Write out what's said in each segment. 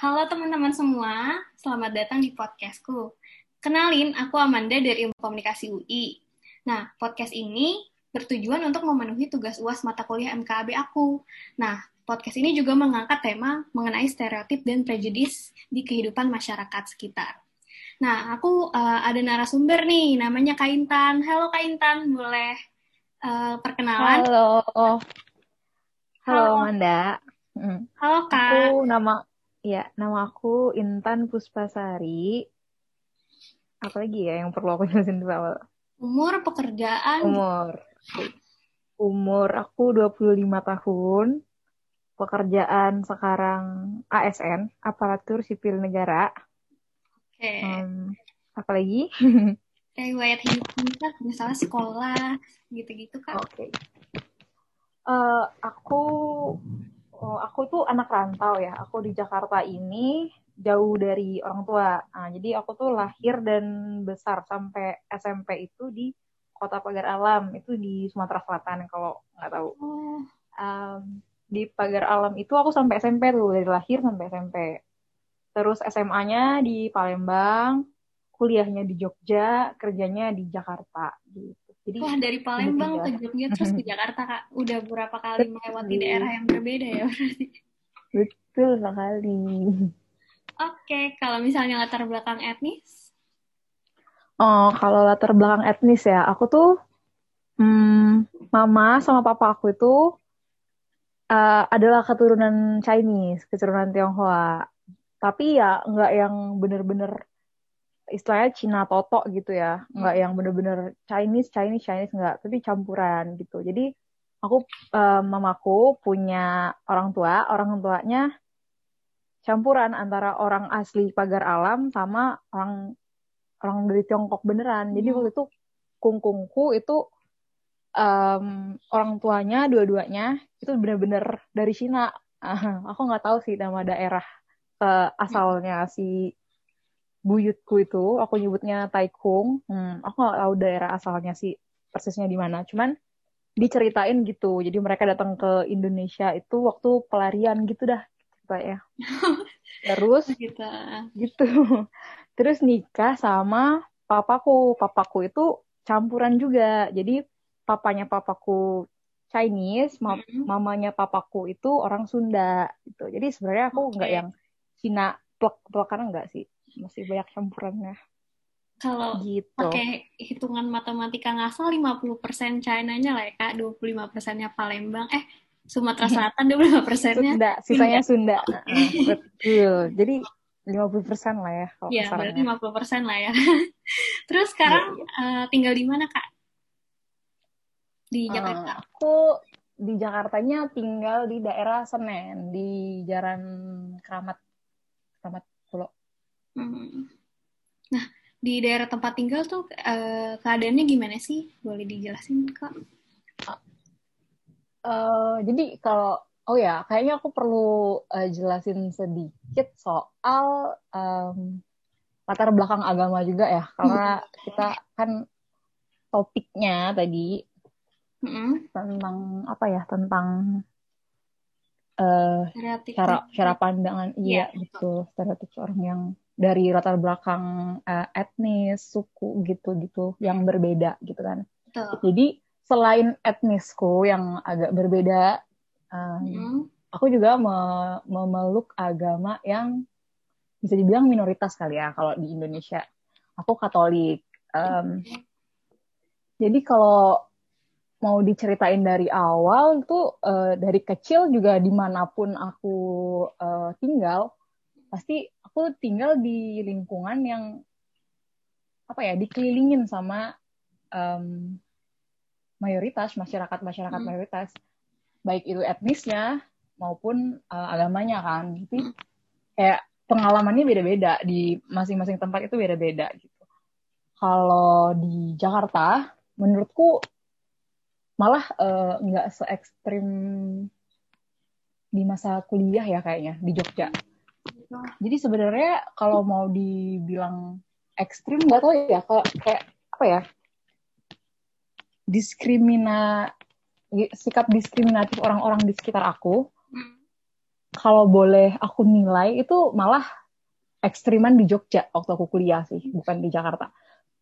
halo teman-teman semua. Selamat datang di podcastku. Kenalin, aku Amanda dari Ilmu Komunikasi UI. Nah, podcast ini bertujuan untuk memenuhi tugas UAS mata kuliah MKAB aku. Nah, podcast ini juga mengangkat tema mengenai stereotip dan prejudis di kehidupan masyarakat sekitar. Nah, aku uh, ada narasumber nih, namanya Kak Intan. Halo Kak Intan, boleh uh, perkenalan? Halo. Halo, Halo Amanda. Hmm. Halo Kak. Aku nama Ya, nama aku Intan Puspasari. Apa lagi ya yang perlu aku jelasin di awal? Umur, pekerjaan? Umur. Umur aku 25 tahun. Pekerjaan sekarang ASN, Aparatur Sipil Negara. Oke. Okay. Um, apa lagi? Riwayat hidup kita, misalnya sekolah, gitu-gitu kan? Oke. Okay. Uh, aku oh, aku tuh anak rantau ya. Aku di Jakarta ini jauh dari orang tua. Nah, jadi aku tuh lahir dan besar sampai SMP itu di Kota Pagar Alam, itu di Sumatera Selatan kalau nggak tahu. Oh. Um, di Pagar Alam itu aku sampai SMP tuh dari lahir sampai SMP. Terus SMA-nya di Palembang, kuliahnya di Jogja, kerjanya di Jakarta gitu. Jadi Wah dari Palembang ke Jogja terus ke Jakarta kak, udah berapa kali melewati daerah yang berbeda ya berarti? Betul sekali. Oke, kalau misalnya latar belakang etnis? Oh, kalau latar belakang etnis ya, aku tuh hmm, mama sama papa aku itu uh, adalah keturunan Chinese, keturunan Tionghoa. Tapi ya nggak yang bener-bener istilahnya Cina Toto gitu ya. Nggak yang bener-bener Chinese Chinese Chinese nggak tapi campuran gitu. Jadi aku uh, mamaku punya orang tua orang tuanya campuran antara orang asli pagar alam sama orang orang dari Tiongkok beneran. Jadi hmm. waktu itu kungkungku itu um, orang tuanya dua-duanya itu bener-bener dari Cina. Aku nggak tahu sih nama daerah uh, asalnya si buyutku itu aku nyebutnya Taikung. Hmm, aku nggak tahu daerah asalnya sih persisnya di mana. Cuman diceritain gitu. Jadi mereka datang ke Indonesia itu waktu pelarian gitu dah gitu ya. Terus gitu. gitu. Terus nikah sama papaku. Papaku itu campuran juga. Jadi papanya papaku Chinese ma mm-hmm. mamanya papaku itu orang Sunda gitu. Jadi sebenarnya aku nggak okay. yang Cina plek karena enggak sih masih banyak campurannya. Kalau gitu. pakai hitungan matematika ngasal 50% China-nya lah ya Kak, 25%-nya Palembang. Eh, Sumatera iya. Selatan 25 persennya. Sunda, sisanya Sunda. Betul. Jadi 50 persen lah ya. Iya, berarti 50 persen lah ya. Terus sekarang ya, ya. Uh, tinggal di mana Kak? Di eh, Jakarta. Uh, aku di Jakartanya tinggal di daerah Senen, di Jalan Keramat. Keramat Pulau. Hmm. Nah, di daerah tempat tinggal tuh uh, keadaannya gimana sih? Boleh dijelasin, Kak? Uh, jadi kalau oh ya, kayaknya aku perlu uh, jelasin sedikit soal um, latar belakang agama juga ya, karena kita kan topiknya tadi mm-hmm. tentang apa ya, tentang uh, cara cara pandangan iya yeah, betul stereotip orang yang dari latar belakang uh, etnis, suku gitu-gitu yang berbeda gitu kan. Betul. Jadi selain etnisku yang agak berbeda, um, hmm. aku juga me memeluk agama yang bisa dibilang minoritas kali ya kalau di Indonesia. Aku Katolik. Um, jadi kalau mau diceritain dari awal itu uh, dari kecil juga di mana pun aku uh, tinggal pasti aku tinggal di lingkungan yang apa ya dikelilingin sama um, mayoritas masyarakat masyarakat hmm. mayoritas. Baik itu etnisnya maupun uh, agamanya kan. Jadi kayak pengalamannya beda-beda di masing-masing tempat itu beda-beda gitu. Kalau di Jakarta menurutku malah uh, nggak se ekstrim di masa kuliah ya kayaknya di Jogja jadi sebenarnya kalau mau dibilang ekstrim nggak tahu ya kalau kayak apa ya diskrimina sikap diskriminatif orang-orang di sekitar aku kalau boleh aku nilai itu malah ekstriman di Jogja waktu aku kuliah sih, bukan di Jakarta.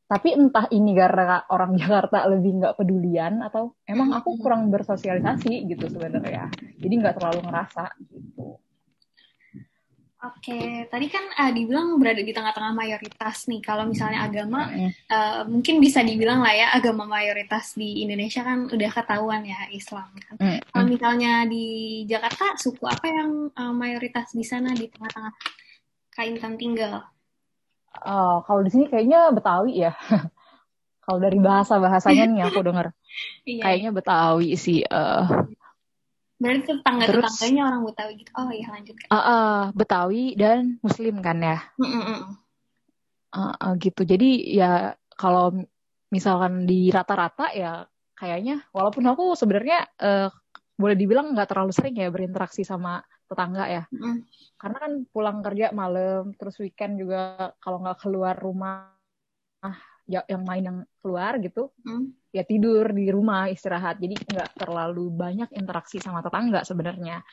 Tapi entah ini karena orang Jakarta lebih nggak pedulian atau emang aku kurang bersosialisasi gitu sebenarnya. Jadi nggak terlalu ngerasa gitu. Oke, tadi kan uh, dibilang berada di tengah-tengah mayoritas nih. Kalau misalnya agama, uh, mungkin bisa dibilang lah ya agama mayoritas di Indonesia kan udah ketahuan ya Islam kan. Mm. Kalau misalnya di Jakarta, suku apa yang uh, mayoritas di sana di tengah-tengah Kaintan tinggal? Uh, kalau di sini kayaknya Betawi ya. kalau dari bahasa bahasanya nih aku dengar, iya. kayaknya Betawi sih. Uh, Berarti tetangga-tetangganya orang Betawi gitu. Oh iya lanjut. Uh, uh, Betawi dan Muslim kan ya. Mm -mm. Uh, uh, gitu. Jadi ya kalau misalkan di rata-rata ya kayaknya walaupun aku sebenarnya uh, boleh dibilang nggak terlalu sering ya berinteraksi sama tetangga ya. Mm. Karena kan pulang kerja malam, terus weekend juga kalau nggak keluar rumah ya, yang main yang keluar gitu hmm. Ya tidur di rumah istirahat. Jadi nggak terlalu banyak interaksi sama tetangga sebenarnya.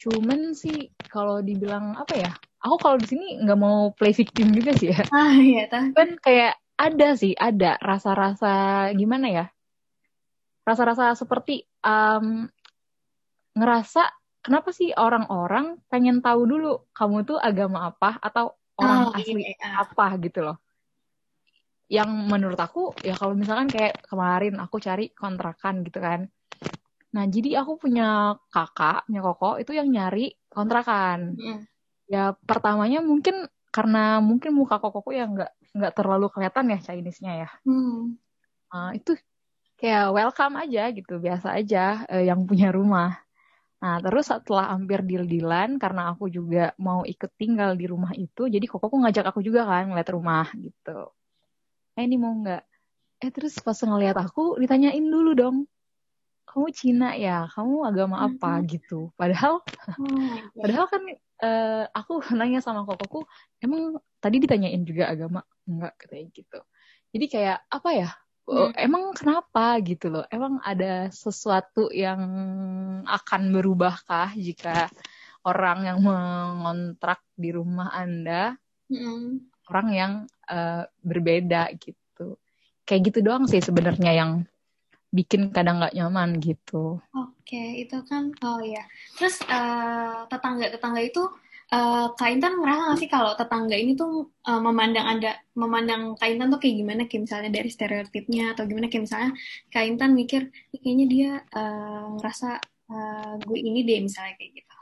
Cuman sih kalau dibilang apa ya aku kalau di sini nggak mau play victim juga sih ya. Ah iya kan kayak ada sih ada rasa-rasa gimana ya? Rasa-rasa seperti um, ngerasa kenapa sih orang-orang pengen tahu dulu kamu tuh agama apa atau orang oh, asli iya. iya. apa gitu loh yang menurut aku ya kalau misalkan kayak kemarin aku cari kontrakan gitu kan. Nah jadi aku punya kakak punya koko itu yang nyari kontrakan. Mm. ya pertamanya mungkin karena mungkin muka kokoku yang nggak nggak terlalu kelihatan ya Chinese-nya ya. Mm. uh, itu kayak welcome aja gitu biasa aja uh, yang punya rumah. Nah, terus setelah hampir deal-dealan, karena aku juga mau ikut tinggal di rumah itu, jadi kokoku ngajak aku juga kan ngeliat rumah gitu eh ini mau nggak? Eh terus pas ngeliat aku ditanyain dulu dong. Kamu Cina ya? Kamu agama apa? Mm-hmm. gitu. Padahal oh, padahal kan uh, aku nanya sama kokoku emang tadi ditanyain juga agama? Enggak katanya gitu. Jadi kayak apa ya? Oh, hmm. emang kenapa? Gitu loh. Emang ada sesuatu yang akan berubahkah jika orang yang mengontrak di rumah anda? Hmm orang yang uh, berbeda gitu kayak gitu doang sih sebenarnya yang bikin kadang nggak nyaman gitu. Oke, itu kan oh ya. Terus uh, tetangga-tetangga itu uh, Kak Intan ngerasa nggak sih kalau tetangga ini tuh uh, memandang anda memandang Kak Intan tuh kayak gimana kayak misalnya dari stereotipnya atau gimana kayak misalnya Kak mikir kayaknya dia uh, ngerasa uh, gue ini deh misalnya kayak gitu.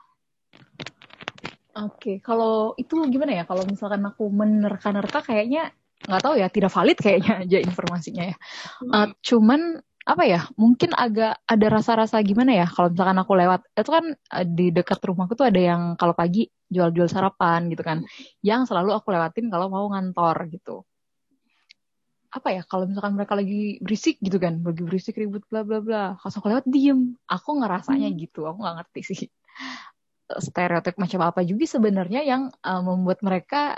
Oke, okay. kalau itu gimana ya? Kalau misalkan aku menerka-nerka kayaknya nggak tahu ya, tidak valid kayaknya aja informasinya ya. Hmm. Uh, cuman apa ya? Mungkin agak ada rasa-rasa gimana ya? Kalau misalkan aku lewat, itu kan uh, di dekat rumahku tuh ada yang kalau pagi jual-jual sarapan gitu kan, yang selalu aku lewatin kalau mau ngantor gitu. Apa ya? Kalau misalkan mereka lagi berisik gitu kan, lagi berisik ribut bla bla bla, pas aku lewat diem, aku ngerasanya hmm. gitu, aku nggak ngerti sih stereotip macam apa juga sebenarnya yang uh, membuat mereka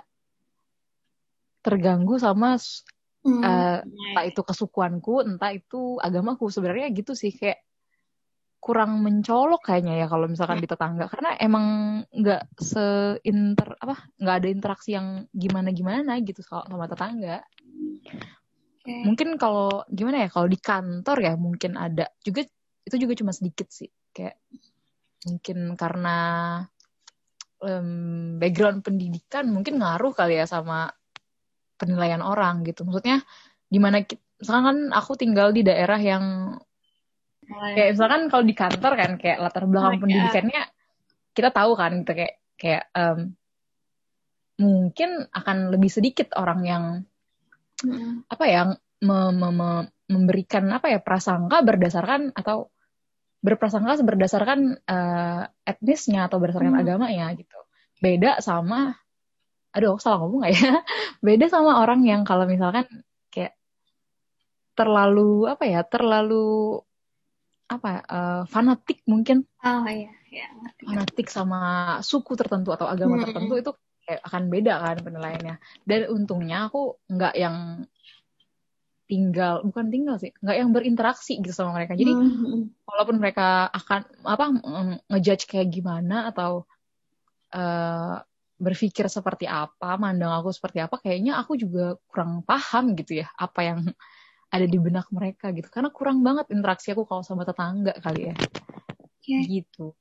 terganggu sama hmm. uh, entah itu kesukuanku, entah itu agamaku sebenarnya gitu sih kayak kurang mencolok kayaknya ya kalau misalkan di tetangga karena emang nggak seinter apa nggak ada interaksi yang gimana gimana gitu sama tetangga. Okay. Mungkin kalau gimana ya kalau di kantor ya mungkin ada juga itu juga cuma sedikit sih kayak mungkin karena um, background pendidikan mungkin ngaruh kali ya sama penilaian orang gitu maksudnya gimana misalkan kan aku tinggal di daerah yang kayak misalkan kalau di kantor kan kayak latar belakang oh, pendidikannya kita tahu kan gitu kayak kayak um, mungkin akan lebih sedikit orang yang hmm. apa ya me, me, me, memberikan apa ya prasangka berdasarkan atau berprasangka berdasarkan uh, etnisnya atau berdasarkan hmm. agamanya gitu. Beda sama aduh salah ngomong gak ya? Beda sama orang yang kalau misalkan kayak terlalu apa ya? Terlalu apa uh, fanatik mungkin. Oh iya, iya Fanatik sama suku tertentu atau agama hmm. tertentu itu kayak akan beda kan penilaiannya. Dan untungnya aku nggak yang tinggal bukan tinggal sih nggak yang berinteraksi gitu sama mereka jadi mm-hmm. walaupun mereka akan apa ngejudge kayak gimana atau uh, berpikir seperti apa, mandang aku seperti apa, kayaknya aku juga kurang paham gitu ya apa yang ada di benak mereka gitu. Karena kurang banget interaksi aku kalau sama tetangga kali ya. Yeah. Gitu.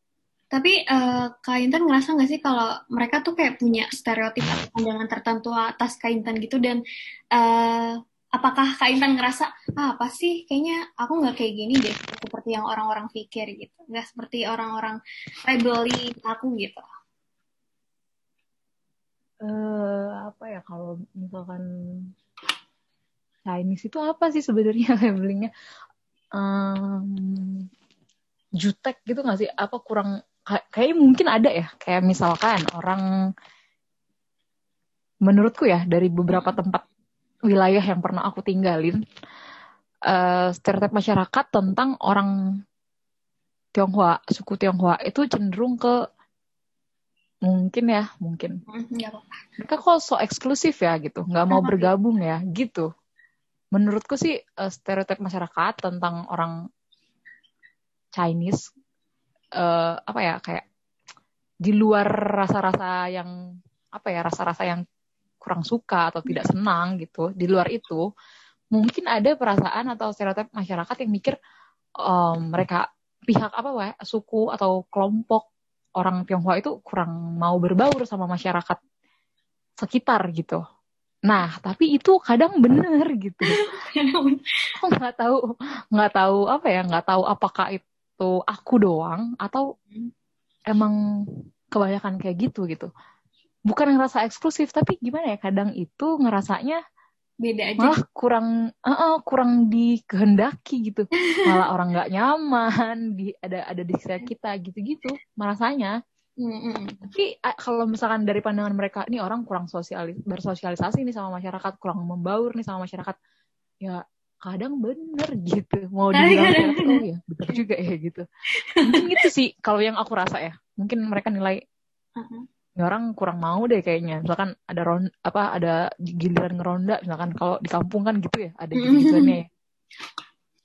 Tapi uh, Kak Intan ngerasa nggak sih kalau mereka tuh kayak punya stereotip atau pandangan tertentu atas Kak Intan gitu dan uh, apakah Kak Intan ngerasa ah, apa sih? Kayaknya aku nggak kayak gini deh seperti yang orang-orang pikir gitu. Nggak seperti orang-orang rebelli aku gitu. Uh, apa ya kalau misalkan Chinese itu apa sih sebenarnya labelingnya? Um, jutek gitu nggak sih? Apa kurang kayak mungkin ada ya. Kayak misalkan orang menurutku ya dari beberapa tempat wilayah yang pernah aku tinggalin uh, stereotip masyarakat tentang orang Tionghoa suku Tionghoa itu cenderung ke mungkin ya mungkin. Hmm, mereka kok so eksklusif ya gitu. Nggak mau bergabung ya gitu. Menurutku sih uh, stereotip masyarakat tentang orang Chinese uh, apa ya kayak di luar rasa-rasa yang apa ya rasa-rasa yang kurang suka atau tidak senang gitu di luar itu mungkin ada perasaan atau stereotip masyarakat yang mikir um, mereka pihak apa wah suku atau kelompok orang Tionghoa itu kurang mau berbaur sama masyarakat sekitar gitu. Nah tapi itu kadang bener gitu. Aku nggak tahu nggak tahu apa ya nggak tahu apakah itu itu aku doang atau emang kebanyakan kayak gitu gitu bukan ngerasa eksklusif tapi gimana ya kadang itu ngerasanya beda aja. malah kurang uh, uh, kurang dikehendaki gitu. Malah orang nggak nyaman di ada ada di sekitar kita gitu-gitu merasanya. Mm-hmm. tapi kalau misalkan dari pandangan mereka ini orang kurang sosialis bersosialisasi nih sama masyarakat kurang membaur nih sama masyarakat. Ya kadang bener gitu mau dibilang oh ya bener juga ya gitu. Mungkin gitu sih kalau yang aku rasa ya. Mungkin mereka nilai uh-huh. Orang kurang mau deh kayaknya misalkan ada ron apa ada giliran ngeronda misalkan kalau di kampung kan gitu ya ada gitu gituannya ya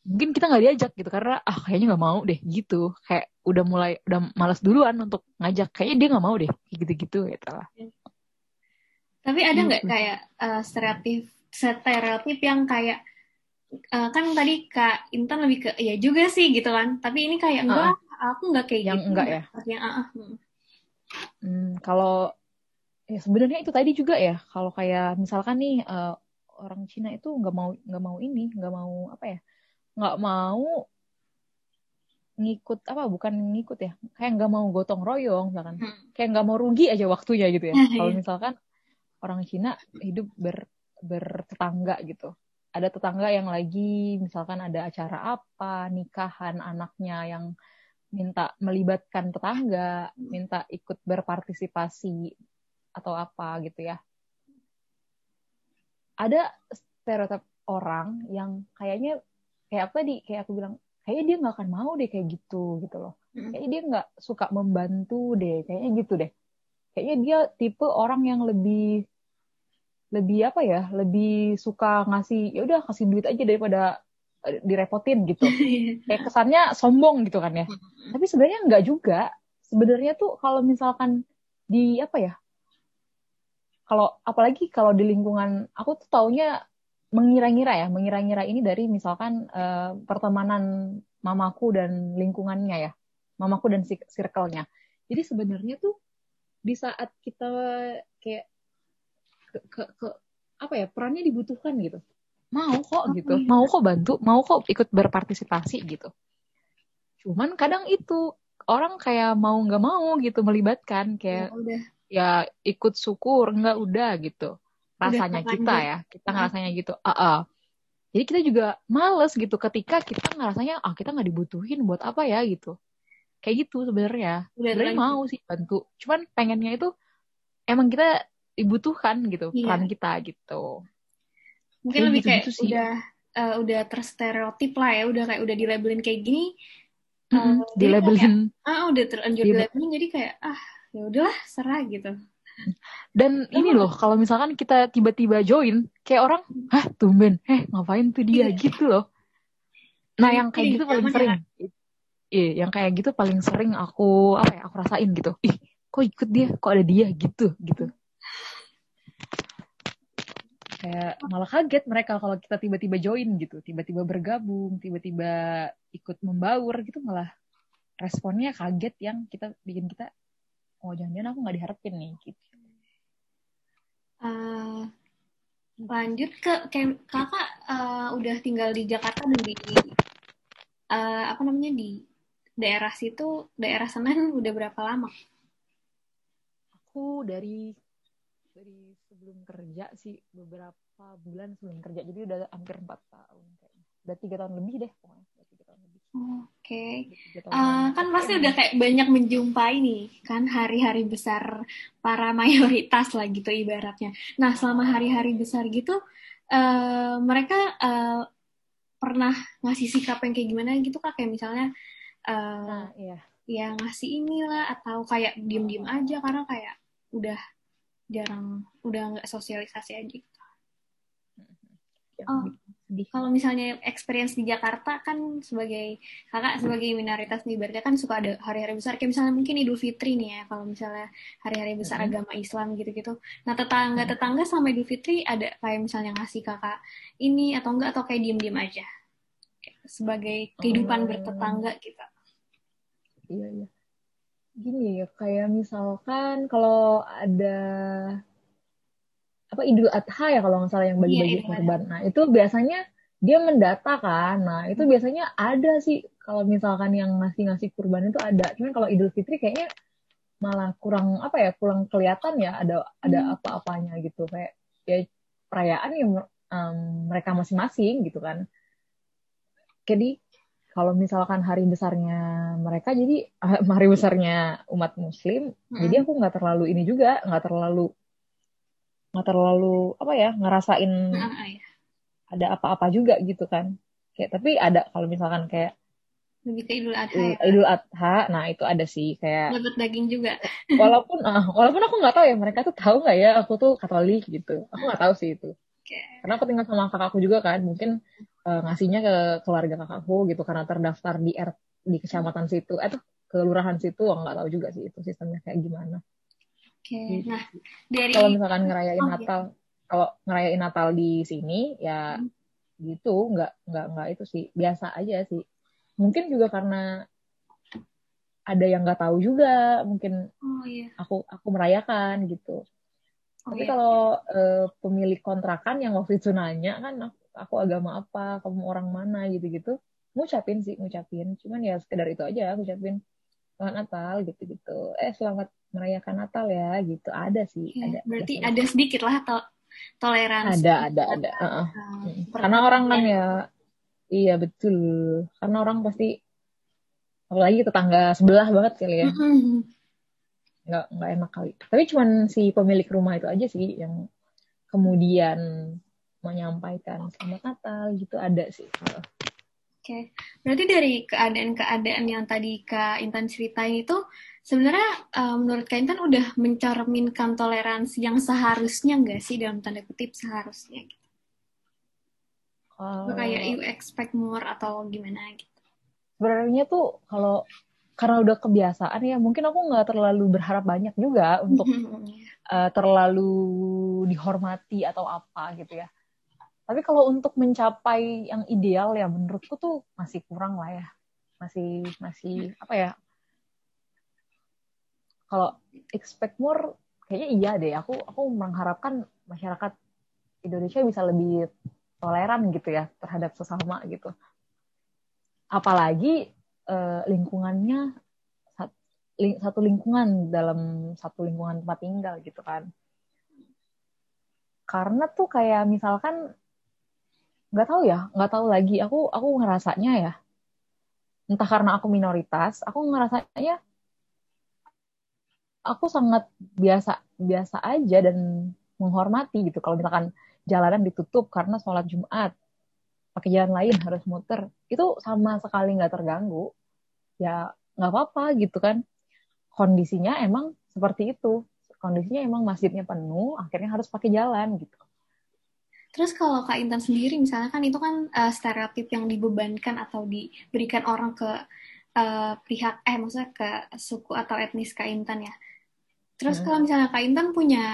mungkin kita nggak diajak gitu karena ah kayaknya nggak mau deh gitu kayak udah mulai udah malas duluan untuk ngajak kayaknya dia nggak mau deh gitu gitu gitu lah tapi ada nggak gitu. kayak uh, stereotip stereotip yang kayak uh, kan tadi Kak Intan lebih ke ya juga sih gitu kan. Tapi ini kayak enggak, uh, aku enggak kayak yang gitu. enggak ya. Artinya, uh, uh. Hmm, kalau ya sebenarnya itu tadi juga ya. Kalau kayak misalkan nih uh, orang Cina itu nggak mau nggak mau ini, nggak mau apa ya, nggak mau ngikut apa bukan ngikut ya kayak nggak mau gotong royong misalkan hmm. kayak nggak mau rugi aja waktunya gitu ya kalau misalkan orang Cina hidup ber bertetangga gitu ada tetangga yang lagi misalkan ada acara apa nikahan anaknya yang minta melibatkan tetangga minta ikut berpartisipasi atau apa gitu ya. Ada stereotip orang yang kayaknya kayak apa tadi kayak aku bilang kayaknya dia nggak akan mau deh kayak gitu gitu loh. Kayaknya dia nggak suka membantu deh kayaknya gitu deh. Kayaknya dia tipe orang yang lebih lebih apa ya lebih suka ngasih ya udah kasih duit aja daripada direpotin gitu. Kayak kesannya sombong gitu kan ya. Tapi sebenarnya nggak juga. Sebenarnya tuh kalau misalkan di apa ya kalau apalagi kalau di lingkungan aku tuh taunya mengira-ngira ya. Mengira-ngira ini dari misalkan uh, pertemanan mamaku dan lingkungannya ya. Mamaku dan circle-nya. Jadi sebenarnya tuh di saat kita kayak ke, ke, ke apa ya perannya dibutuhkan gitu mau kok gitu. iya. mau kok bantu mau kok ikut berpartisipasi gitu. Cuman kadang itu orang kayak mau nggak mau gitu melibatkan kayak ya, udah. ya ikut syukur nggak udah gitu. Rasanya udah, kita ya kita ngerasanya gitu uh -uh. jadi kita juga males gitu. Ketika kita ngerasanya ah kita nggak dibutuhin buat apa ya gitu. Kayak gitu sebenarnya. Sebenarnya mau sih bantu. Cuman pengennya itu emang kita dibutuhkan gitu iya. peran kita gitu mungkin lebih gitu, kayak gitu sih. udah uh, udah terstereotip lah ya udah kayak udah dilabelin kayak gini. Mm -hmm. uh, dilabelin. ah udah terlanjur di dilabelin jadi kayak ah ya udahlah serah gitu. Dan oh. ini loh kalau misalkan kita tiba-tiba join kayak orang hah tumben? Eh ngapain tuh dia? Iya. gitu loh. Nah yang kayak gitu paling sering. iya yang kayak gitu paling sering aku apa ya aku rasain gitu. Ih kok ikut dia? Kok ada dia? Gitu gitu kayak malah kaget mereka kalau kita tiba-tiba join gitu tiba-tiba bergabung tiba-tiba ikut membaur gitu malah responnya kaget yang kita bikin kita oh jangan-jangan aku nggak diharapin nih gitu uh, lanjut ke kayak kakak uh, udah tinggal di Jakarta dan di uh, apa namanya di daerah situ daerah Senen udah berapa lama? Aku dari dari sebelum kerja sih beberapa bulan sebelum kerja. Jadi udah hampir empat tahun kayaknya udah tiga tahun lebih deh pokoknya. Udah tiga tahun lebih. Oke. Okay. uh, kan pasti udah kayak banyak menjumpai nih kan hari-hari besar para mayoritas lah gitu ibaratnya. Nah selama hari-hari besar gitu uh, mereka uh, pernah ngasih sikap yang kayak gimana gitu kak? Kayak misalnya uh, nah, iya. ya ngasih inilah atau kayak diem-diem aja karena kayak udah jarang udah nggak sosialisasi aja gitu. Oh, kalau misalnya experience di Jakarta kan sebagai kakak sebagai minoritas nih berarti kan suka ada hari-hari besar kayak misalnya mungkin Idul Fitri nih ya kalau misalnya hari-hari besar mm-hmm. agama Islam gitu-gitu. Nah tetangga-tetangga sama Idul Fitri ada kayak misalnya ngasih kakak ini atau enggak atau kayak diem-diem aja sebagai kehidupan oh. bertetangga gitu. Iya iya gini ya kayak misalkan kalau ada apa Idul Adha ya kalau nggak salah yang bagi-bagi iya, korban. Nah itu biasanya dia mendata kan. Nah itu hmm. biasanya ada sih kalau misalkan yang ngasih-ngasih kurban itu ada. Cuman kalau Idul Fitri kayaknya malah kurang apa ya kurang kelihatan ya ada ada hmm. apa-apanya gitu kayak ya perayaan yang um, mereka masing-masing gitu kan. Jadi kalau misalkan hari besarnya mereka jadi hari besarnya umat muslim hmm. jadi aku nggak terlalu ini juga nggak terlalu nggak terlalu apa ya ngerasain hmm. ada apa-apa juga gitu kan kayak tapi ada kalau misalkan kayak lebih ke Idul Adha ya? Idul Adha nah itu ada sih kayak dapat daging juga walaupun uh, walaupun aku nggak tahu ya mereka tuh tahu nggak ya aku tuh Katolik gitu aku nggak tahu sih itu okay. karena aku tinggal sama kakakku juga kan mungkin uh, ngasihnya ke keluarga kakakku gitu karena terdaftar di R di kecamatan situ eh tuh kelurahan situ nggak tahu juga sih itu sistemnya kayak gimana. Oke. Okay. Gitu. Nah, dari kalau misalkan ngerayain oh, Natal, ya. kalau ngerayain Natal di sini ya hmm. gitu, nggak nggak nggak itu sih biasa aja sih. Mungkin juga karena ada yang nggak tahu juga, mungkin oh, iya. aku aku merayakan gitu. Oh, Tapi iya. kalau uh, pemilik kontrakan yang waktu itu nanya kan aku agama apa kamu orang mana gitu-gitu. Ngucapin sih ngucapin. Cuman ya sekedar itu aja ngucapin selamat Natal gitu-gitu. Eh selamat merayakan Natal ya gitu. Ada sih ya, ada berarti ada, ada sedikit lah to toleransi ada ada ada. uh -uh. Karena orang kan ya iya betul. Karena orang pasti apalagi tetangga sebelah banget kali ya. Nggak nggak enak kali. Tapi cuman si pemilik rumah itu aja sih yang kemudian menyampaikan selamat Natal gitu ada sih. Oke, okay. berarti dari keadaan-keadaan yang tadi Kak Intan ceritain itu sebenarnya uh, menurut Kak Intan udah mencerminkan toleransi yang seharusnya nggak sih dalam tanda kutip seharusnya gitu? Uh, kayak you expect more atau gimana gitu? Sebenarnya tuh kalau karena udah kebiasaan ya mungkin aku nggak terlalu berharap banyak juga untuk uh, terlalu dihormati atau apa gitu ya tapi kalau untuk mencapai yang ideal ya menurutku tuh masih kurang lah ya. Masih masih apa ya? Kalau expect more kayaknya iya deh. Aku aku mengharapkan masyarakat Indonesia bisa lebih toleran gitu ya terhadap sesama gitu. Apalagi eh, lingkungannya satu lingkungan dalam satu lingkungan tempat tinggal gitu kan karena tuh kayak misalkan nggak tahu ya nggak tahu lagi. Aku aku ngerasanya ya entah karena aku minoritas aku ngerasanya aku sangat biasa biasa aja dan menghormati gitu. Kalau misalkan jalanan ditutup karena sholat Jumat pakai jalan lain harus muter itu sama sekali nggak terganggu. Ya nggak apa-apa gitu kan. Kondisinya emang seperti itu. Kondisinya emang masjidnya penuh akhirnya harus pakai jalan gitu Terus kalau Kak Intan sendiri misalnya kan itu kan uh, stereotip yang dibebankan atau diberikan orang ke uh, pihak eh maksudnya ke suku atau etnis Kak Intan ya. Terus hmm. kalau misalnya Kak Intan punya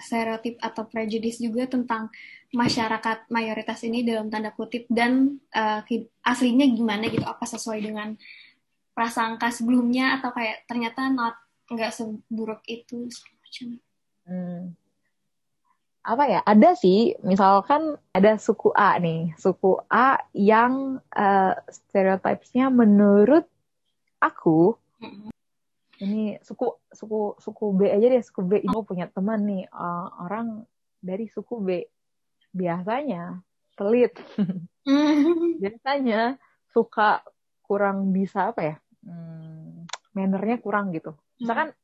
stereotip atau prejudis juga tentang masyarakat mayoritas ini dalam tanda kutip dan uh, aslinya gimana gitu? Apa sesuai dengan prasangka sebelumnya atau kayak ternyata not nggak seburuk itu semacam? Hmm. Apa ya? Ada sih, misalkan ada suku A nih, suku A yang uh, stereotipnya menurut aku hmm ini suku suku suku B aja deh suku B. Ini punya teman nih uh, orang dari suku B. Biasanya pelit. Biasanya suka kurang bisa apa ya? Hmm, mannernya kurang gitu. Misalkan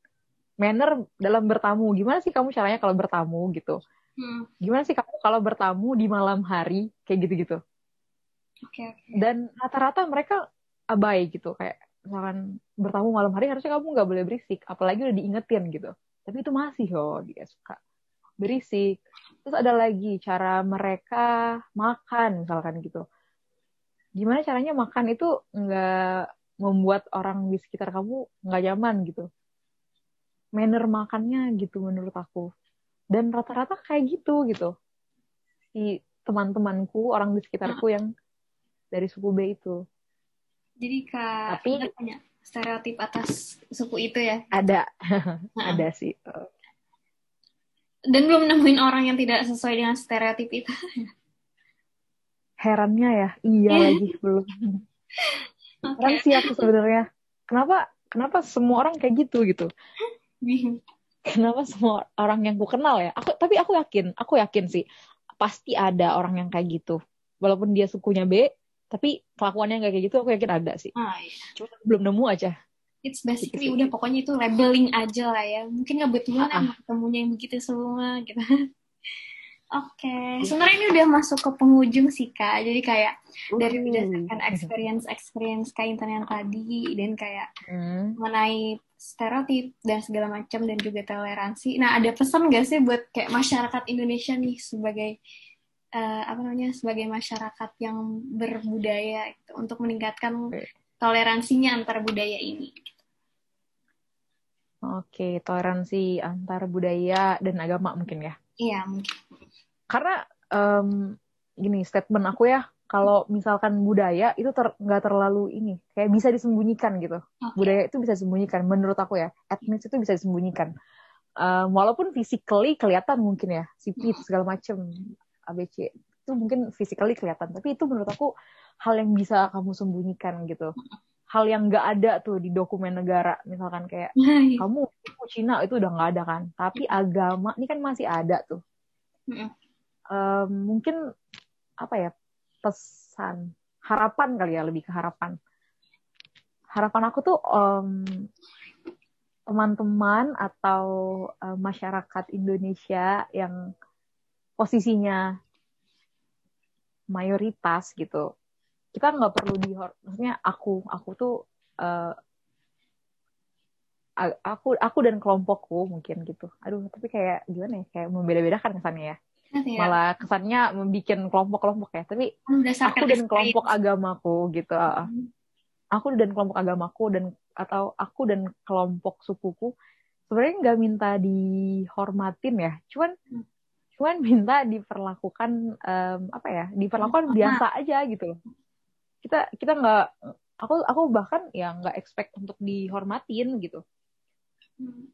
manner dalam bertamu. Gimana sih kamu caranya kalau bertamu gitu hmm. gimana sih kamu kalau bertamu di malam hari kayak gitu gitu okay, okay. dan rata-rata mereka abai gitu. Kayak misalkan bertamu malam hari harusnya kamu nggak boleh berisik. Apalagi udah diingetin gitu. Tapi itu masih loh dia suka berisik. Terus ada lagi cara mereka makan misalkan gitu. Gimana caranya makan itu nggak membuat orang di sekitar kamu nggak nyaman gitu? Manner makannya gitu menurut aku dan rata-rata kayak gitu gitu si teman-temanku orang di sekitarku yang dari suku B itu jadi kak Tapi, punya stereotip atas suku itu ya? Ada, nah. ada sih. Dan belum nemuin orang yang tidak sesuai dengan stereotip itu. Herannya ya, iya lagi belum. Okay. Heran sih aku sebenarnya. Kenapa? Kenapa semua orang kayak gitu gitu? Kenapa semua orang yang ku kenal ya? Aku tapi aku yakin, aku yakin sih pasti ada orang yang kayak gitu. Walaupun dia sukunya B, tapi kelakuannya nggak kayak gitu aku yakin ada sih ah, iya. cuma belum nemu aja it's basically udah pokoknya itu labeling aja lah ya mungkin nggak betul ah, emang ketemunya yang begitu semua gitu Oke, okay. sebenarnya ini udah masuk ke penghujung sih kak. Jadi kayak uh. dari berdasarkan experience experience kayak internet yang tadi dan kayak mm. mengenai stereotip dan segala macam dan juga toleransi. Nah ada pesan gak sih buat kayak masyarakat Indonesia nih sebagai uh, apa namanya sebagai masyarakat yang berbudaya gitu, untuk meningkatkan toleransinya antar budaya ini. Oke, toleransi antar budaya dan agama mungkin ya? Iya mungkin. Karena um, gini statement aku ya, kalau misalkan budaya itu ter, nggak terlalu ini, kayak bisa disembunyikan gitu. Okay. Budaya itu bisa disembunyikan, menurut aku ya. Etnis itu bisa disembunyikan. Um, walaupun physically kelihatan mungkin ya, sipit segala macem. ABC itu mungkin physically kelihatan tapi itu menurut aku hal yang bisa kamu sembunyikan gitu hal yang nggak ada tuh di dokumen negara misalkan kayak kamu Cina itu udah nggak ada kan tapi agama ini kan masih ada tuh um, mungkin apa ya pesan harapan kali ya lebih ke harapan. Harapan aku tuh um, teman-teman atau uh, masyarakat Indonesia yang posisinya mayoritas gitu. Kita nggak perlu di maksudnya aku aku tuh uh, aku aku dan kelompokku mungkin gitu. Aduh tapi kayak gimana ya kayak membeda-bedakan kesannya ya ya. malah kesannya membuat kelompok-kelompok ya. Tapi aku dan kelompok agamaku gitu hmm. aku dan kelompok agamaku dan atau aku dan kelompok sukuku sebenarnya nggak minta dihormatin ya. Cuman hmm. cuman minta diperlakukan um, apa ya diperlakukan biasa aja gitu kita kita nggak aku aku bahkan ya nggak expect untuk dihormatin gitu. Hmm.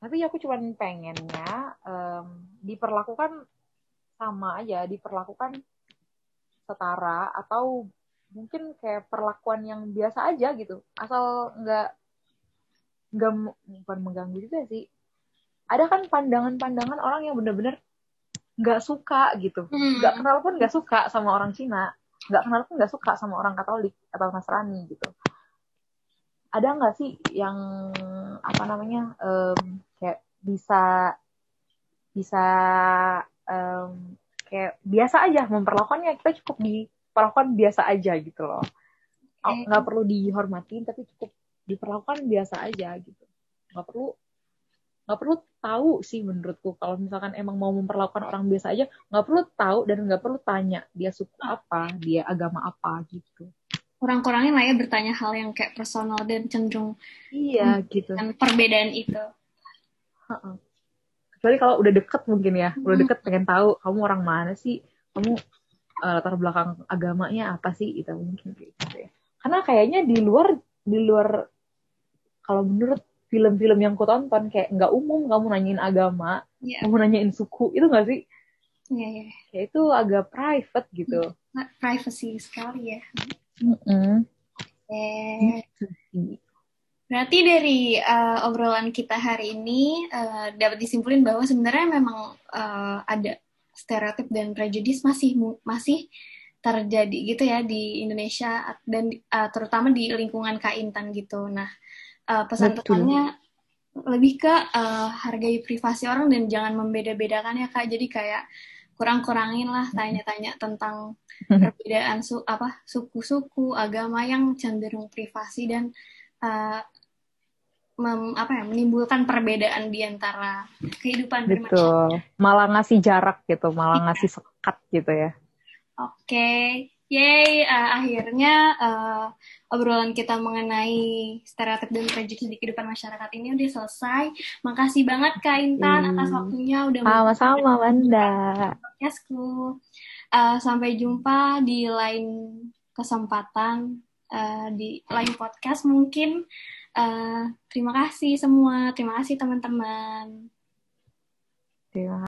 Tapi aku cuman pengennya um, diperlakukan sama aja diperlakukan setara atau mungkin kayak perlakuan yang biasa aja gitu asal nggak nggak bukan mengganggu juga sih ada kan pandangan-pandangan orang yang bener-bener nggak suka gitu hmm. nggak hmm. kenal pun nggak suka sama orang Cina nggak kenal pun nggak suka sama orang Katolik atau Nasrani gitu ada nggak sih yang apa namanya um, bisa bisa um, kayak biasa aja memperlakukannya. Kita cukup diperlakukan biasa aja gitu loh. Nggak perlu dihormatin tapi cukup diperlakukan biasa aja gitu. Nggak perlu nggak perlu tahu sih menurutku. Kalau misalkan emang mau memperlakukan orang biasa aja nggak perlu tahu dan nggak perlu tanya dia suku apa dia agama apa gitu. Kurang-kurangnya lah ya bertanya hal yang kayak personal dan cenderung iya gitu. dan perbedaan itu kecuali kalau udah deket mungkin ya udah deket pengen tahu kamu orang mana sih kamu uh, latar belakang agamanya apa sih itu mungkin gitu ya karena kayaknya di luar di luar kalau menurut film-film yang ku tonton kayak nggak umum kamu nanyain agama yeah. kamu nanyain suku itu nggak sih Iya, yeah, yeah. Kayak itu agak private gitu. Privacy sekali ya. Mm -hmm. Eh, berarti dari uh, obrolan kita hari ini uh, dapat disimpulin bahwa sebenarnya memang uh, ada stereotip dan prejudis masih masih terjadi gitu ya di Indonesia dan uh, terutama di lingkungan Kaintan gitu. Nah, uh, pesan-pesannya lebih ke uh, hargai privasi orang dan jangan membeda-bedakan ya Kak. Jadi kayak kurang-kurangin lah tanya-tanya tentang perbedaan su apa suku-suku agama yang cenderung privasi dan uh, mem, apa ya menimbulkan perbedaan di antara kehidupan Betul. Malah ngasih jarak gitu, malah iya. ngasih sekat gitu ya. Oke, okay. yay! Uh, akhirnya uh, obrolan kita mengenai stereotip dan prejudice di kehidupan masyarakat ini udah selesai. Makasih banget Kak Intan hmm. atas waktunya udah sama-sama Wanda. Podcastku. Uh, sampai jumpa di lain kesempatan uh, di lain podcast mungkin. Uh, terima kasih semua, terima kasih teman-teman. Terima